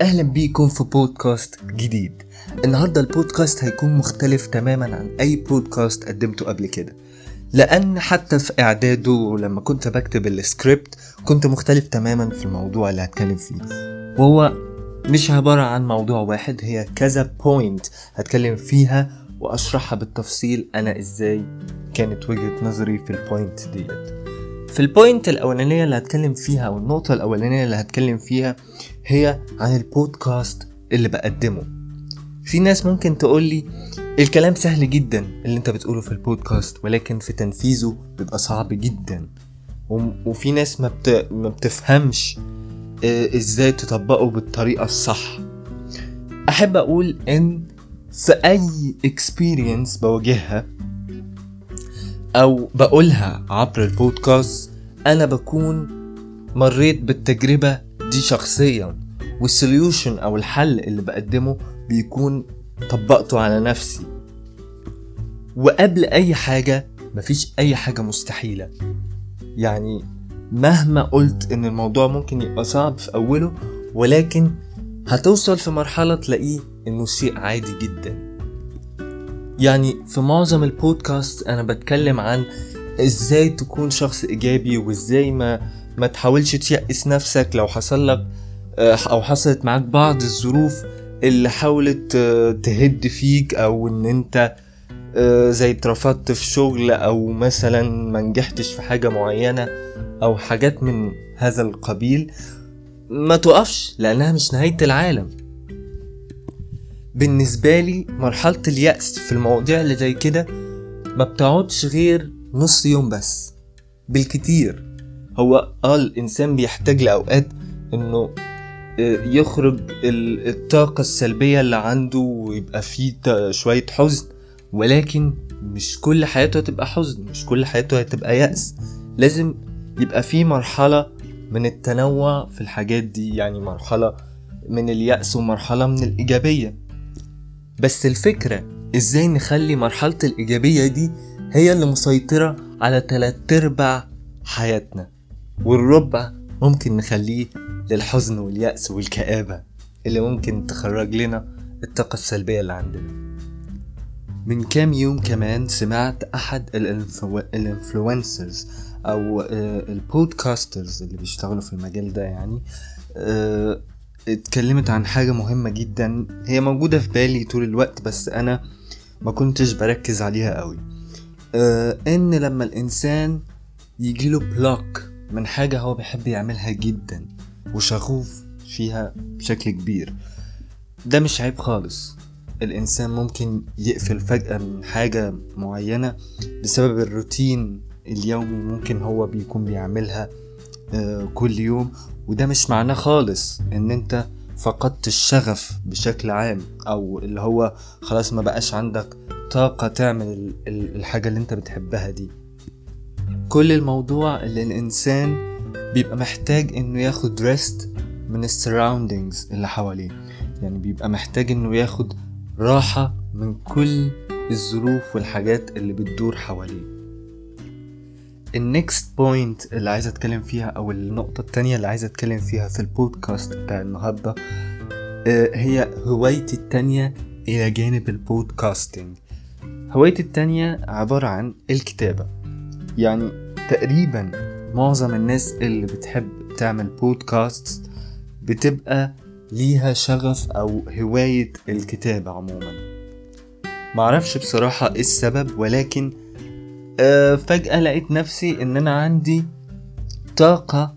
أهلا بيكم في بودكاست جديد. النهارده البودكاست هيكون مختلف تماما عن أي بودكاست قدمته قبل كده. لأن حتى في إعداده ولما كنت بكتب السكريبت كنت مختلف تماما في الموضوع اللي هتكلم فيه. وهو مش عبارة عن موضوع واحد هي كذا point هتكلم فيها وأشرحها بالتفصيل أنا إزاي كانت وجهة نظري في ال point ديت. في ال point الأولانية اللي هتكلم فيها أو النقطة الأولانية اللي هتكلم فيها هي عن البودكاست اللي بقدمه. في ناس ممكن تقولي الكلام سهل جدا اللي أنت بتقوله في البودكاست ولكن في تنفيذه بيبقى صعب جدا. وفي ناس ما, بت... ما بتفهمش آه، إزاي تطبقه بالطريقة الصح. أحب أقول إن في أي experience بواجهها أو بقولها عبر البودكاست أنا بكون مريت بالتجربة دي شخصيا والسوليوشن أو الحل اللي بقدمه بيكون طبقته على نفسي. وقبل أي حاجة مفيش أي حاجة مستحيلة. يعني مهما قلت إن الموضوع ممكن يبقى صعب في أوله ولكن هتوصل في مرحلة تلاقيه إنه شيء عادي جدا. يعني في معظم البودكاست أنا بتكلم عن إزاي تكون شخص إيجابي وإزاي ما ما تحاولش تيأس نفسك لو حصل لك آه، أو حصلت معاك بعض الظروف اللي حاولت آه، تهد فيك أو إن أنت آه، زي اترفضت في شغل أو مثلا ما نجحتش في حاجة معينة أو حاجات من هذا القبيل ما توقفش لأنها مش نهاية العالم. بالنسبة لي مرحلة اليأس في المواضيع اللي زي كده ما بتقعدش غير نص يوم بس بالكتير. هو آه الإنسان بيحتاج لأوقات إنه آه، يخرج ال- الطاقة السلبية اللي عنده ويبقى فيه شوية حزن ولكن مش كل حياته هتبقى حزن مش كل حياته هتبقى يأس. لازم يبقى في مرحلة من التنوع في الحاجات دي يعني مرحلة من اليأس ومرحلة من الإيجابية. بس الفكرة إزاي نخلي مرحلة الإيجابية دي هي اللي مسيطرة على تلات أرباع حياتنا والربع ممكن نخليه للحزن واليأس والكآبة اللي ممكن تخرج لنا الطاقة السلبية اللي عندنا. من كام يوم كمان سمعت أحد ال influencers أو آه، ال podcasters اللي بيشتغلوا في المجال ده يعني آه، اتكلمت عن حاجة مهمة جدا. هي موجودة في بالي طول الوقت بس أنا ما كنتش بركز عليها قوي. آه، إن لما الإنسان يجيله بلوك من حاجة هو بيحب يعملها جدا وشغوف فيها بشكل كبير ده مش عيب خالص. الإنسان ممكن يقفل فجأة من حاجة معينة بسبب الروتين اليومي ممكن هو بيكون بيعملها. كل يوم وده مش معناه خالص إن أنت فقدت الشغف بشكل عام أو اللي هو خلاص ما بقاش عندك طاقة تعمل ال- ال- الحاجة اللي أنت بتحبها دي. كل الموضوع اللي الإنسان بيبقى محتاج إنه ياخد ريست من السراوندينجز اللي حواليه. يعني بيبقى محتاج إنه ياخد راحة من كل الظروف والحاجات اللي بتدور حواليه. ال next point اللي عايز أتكلم فيها أو النقطة التانية اللي عايز أتكلم فيها في البودكاست بتاع النهاردة آه، هي هوايتي التانية إلى جانب ال podcasting هوايتي التانية عبارة عن الكتابة. يعني تقريبا معظم الناس اللي بتحب تعمل بودكاست بتبقى ليها شغف أو هواية الكتابة عموما. معرفش بصراحة إيه السبب ولكن فجأة لقيت نفسي إن أنا عندي طاقة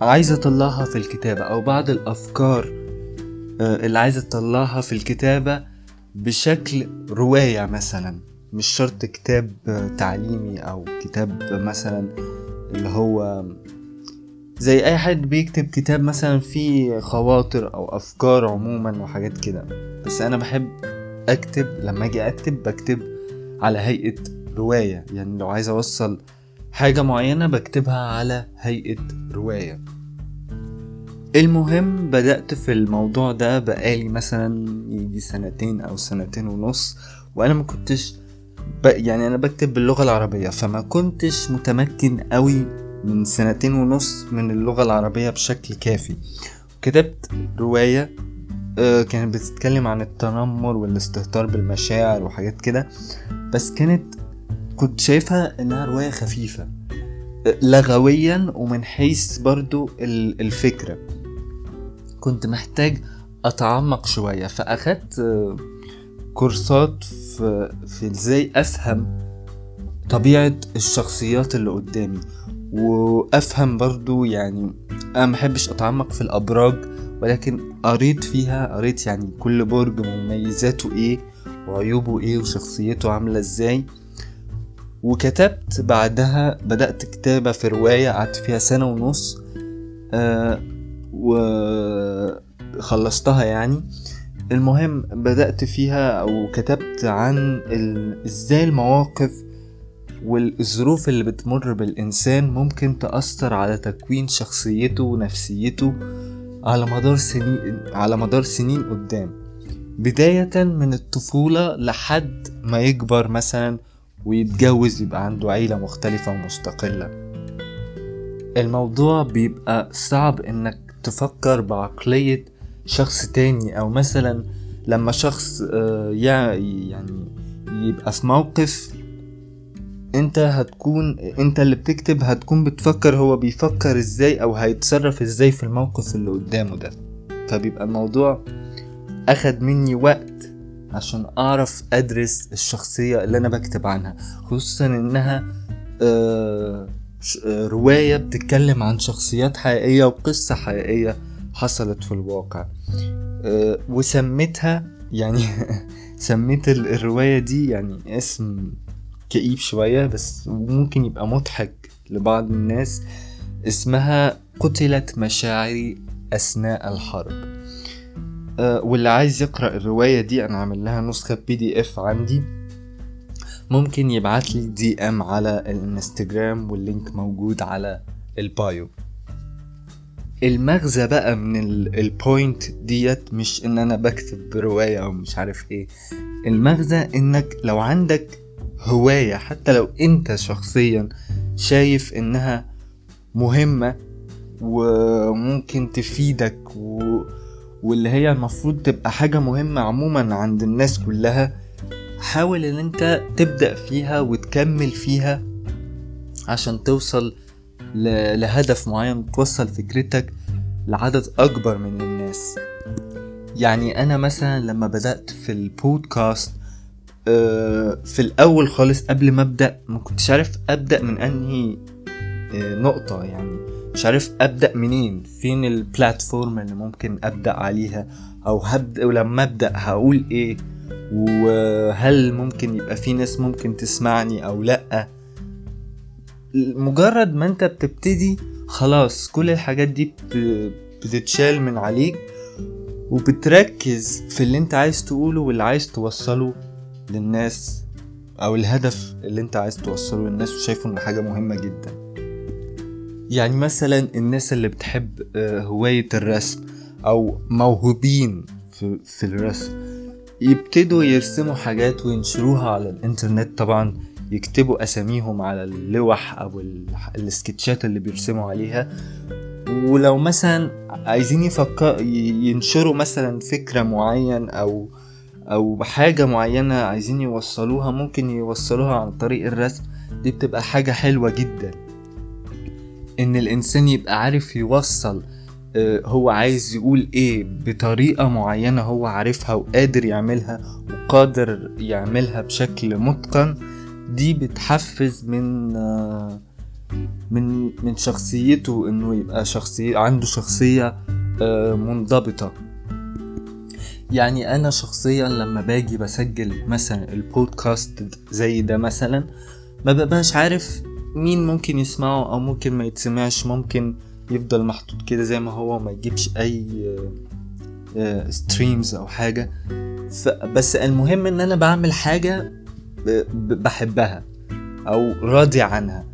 عايز أطلعها في الكتابة أو بعض الأفكار آه، اللي عايز اطلعها في الكتابة بشكل رواية مثلا مش شرط كتاب آه، تعليمي أو كتاب مثلا اللي هو زي أي حد بيكتب كتاب مثلا فيه خواطر أو أفكار عموما وحاجات كده. بس أنا بحب أكتب لما أجي أكتب بكتب على هيئة رواية. يعني لو عايز أوصل حاجة معينة بكتبها على هيئة رواية. المهم بدأت في الموضوع ده بقالي مثلا يجي سنتين أو سنتين ونص وأنا ما كنتش ب... يعني أنا بكتب باللغة العربية فما كنتش متمكن قوي من سنتين ونص من اللغة العربية بشكل كافي. كتبت رواية آه، كانت بتتكلم عن التنمر والاستهتار بالمشاعر وحاجات كده بس كانت كنت شايفها إنها رواية خفيفة آه، لغويا ومن حيث برضو ال- الفكرة. كنت محتاج أتعمق شوية فأخدت آه، كورسات في, في إزاي أفهم طبيعة الشخصيات اللي قدامي. وأفهم برضو يعني أنا محبش أتعمق في الأبراج ولكن قريت فيها قريت يعني كل برج مميزاته إيه وعيوبه إيه وشخصيته عاملة إزاي. وكتبت بعدها بدأت كتابة في رواية قعدت فيها سنة ونص آه وخلصتها يعني. المهم بدأت فيها أو كتبت عن ال... إزاي المواقف والظروف اللي بتمر بالإنسان ممكن تأثر على تكوين شخصيته ونفسيته على مدار سنين على مدار سنين قدام. بداية من الطفولة لحد ما يكبر مثلا ويتجوز يبقى عنده عيلة مختلفة ومستقلة. الموضوع بيبقى صعب إنك تفكر بعقلية شخص تاني أو مثلا لما شخص آه، يع- يعني يبقى في موقف أنت هتكون أنت اللي بتكتب هتكون بتفكر هو بيفكر إزاي أو هيتصرف إزاي في الموقف اللي قدامه ده. فبيبقى الموضوع أخد مني وقت عشان أعرف أدرس الشخصية اللي أنا بكتب عنها خصوصا إنها آه، آه، رواية بتتكلم عن شخصيات حقيقية وقصة حقيقية حصلت في الواقع. آه، وسميتها يعني سميت ال- الرواية دي يعني اسم كئيب شوية بس ممكن يبقى مضحك لبعض الناس. اسمها قتلت مشاعري أثناء الحرب. واللي عايز يقرأ الرواية دي أنا عامل لها نسخة PDF عندي. ممكن يبعت لي DM على الانستجرام وال link موجود على ال bio. المغزى بقى من ال- البوينت ديت مش إن أنا بكتب رواية أو مش عارف إيه. المغزى إنك لو عندك هواية حتى لو أنت شخصيا شايف إنها مهمة وممكن تفيدك و... واللي هي المفروض تبقى حاجة مهمة عموما عند الناس كلها حاول إن أنت تبدأ فيها وتكمل فيها عشان توصل. لهدف معين وتوصل فكرتك لعدد أكبر من الناس يعني أنا مثلا لما بدأت في البودكاست آه، في الأول خالص قبل ما أبدأ ما كنتش عارف أبدأ من أنهي آه، نقطة يعني مش عارف أبدأ منين فين البلاتفورم اللي ممكن أبدأ عليها أو هبدا ولما أبدأ هقول إيه وهل ممكن يبقى في ناس ممكن تسمعني أو لأ. مجرد ما أنت بتبتدي خلاص كل الحاجات دي بت- بتتشال من عليك وبتركز في اللي أنت عايز تقوله واللي عايز توصله للناس أو الهدف اللي أنت عايز توصله للناس وشايفه انه حاجة مهمة جدا. يعني مثلا الناس اللي بتحب آه، هواية الرسم أو موهوبين في, الرسم يبتدوا يرسموا حاجات وينشروها على الإنترنت. طبعا يكتبوا أساميهم على اللوح ال- السكتشات اللي بيرسموا عليها. ولو مثلا عايزين يفكر ينشروا مثلا فكرة معين أو أو حاجة معينة عايزين يوصلوها ممكن يوصلوها عن طريق الرسم. دي بتبقى حاجة حلوة جدا. إن الإنسان يبقى عارف يوصل آه، هو عايز يقول إيه بطريقة معينة هو عارفها وقادر يعملها وقادر يعملها بشكل متقن دي بتحفز من آه، من من شخصيته إنه يبقى شخصية عنده شخصية آه، منضبطة. يعني أنا شخصيا لما باجي بسجل مثلا البودكاست زي ده مثلا ما ببقاش عارف مين ممكن يسمعه أو ممكن ما يتسمعش ممكن يفضل محطوط كده زي ما هو وما يجيبش أي streams أو حاجة. ف- بس المهم إن أنا بعمل ب- بحبها أو راضي عنها.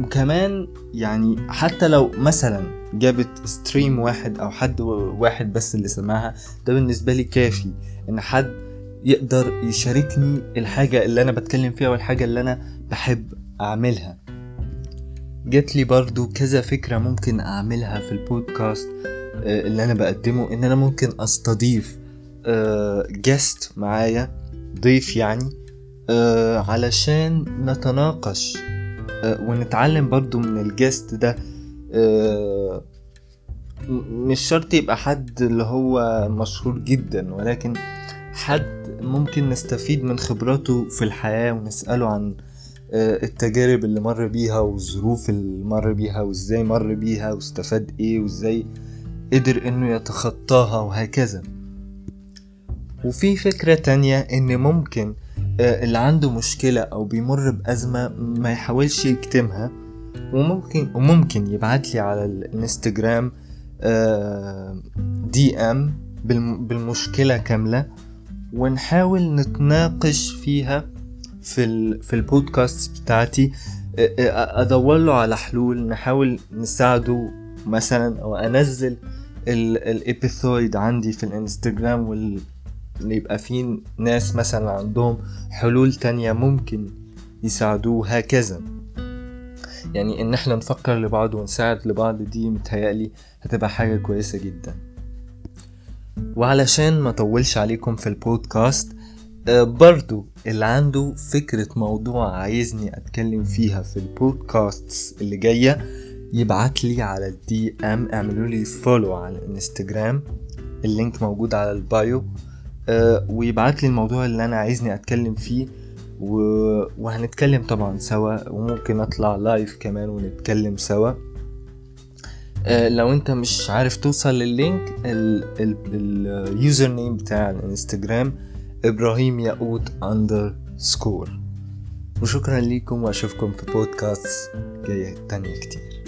وكمان يعني حتى لو مثلا جابت stream واحد أو حد واحد بس اللي سمعها ده بالنسبة لي كافي. إن حد يقدر يشاركني الحاجة اللي أنا بتكلم فيها والحاجة اللي أنا بحب أعملها. جات لي برضو كذا فكرة ممكن أعملها في البودكاست آه، اللي أنا بقدمه إن أنا ممكن أستضيف جست معايا ضيف يعني آه، علشان نتناقش آه، ونتعلم برضو من الجست ده. مش شرط يبقى حد اللي هو مشهور جدا ولكن حد ممكن نستفيد من خبراته في الحياة ونسأله عن آه، التجارب اللي مر بيها والظروف اللي مر بيها وإزاي مر بيها واستفاد إيه وإزاي قدر إنه يتخطاها وهكذا. وفي فكرة تانية إن ممكن آه، اللي عنده مشكلة أو بيمر بأزمة ما يحاولش يكتمها وممكن وممكن يبعت لي على الإنستجرام دي إم بالمشكلة كاملة. ونحاول نتناقش فيها في ال في البودكاست بتاعتي. أدور له على حلول نحاول نساعده مثلا أو أنزل الابيثويد عندي في الإنستجرام وال يبقى في ناس مثلا عندهم حلول تانية ممكن يساعدوه هكذا. يعني إن إحنا نفكر لبعض ونساعد لبعض دي متهيألي هتبقى حاجة كويسة جدا. وعلشان ما طولش عليكم في البودكاست آه، برضو اللي عنده فكرة موضوع عايزني أتكلم فيها في البودكاست اللي جاية يبعت لي على ال DM اعملوا لي follow على الانستجرام ال link موجود على ال bio أه ويبعت لي الموضوع اللي أنا عايزني أتكلم فيه. وهنتكلم طبعا سوا وممكن أطلع live كمان ونتكلم سوا لو انت مش عارف توصل لل link ال username بتاع الانستجرام إبراهيم ياقوت underscore وشكرا ليكم وأشوفكم في بودكاست جاية تانية كتير.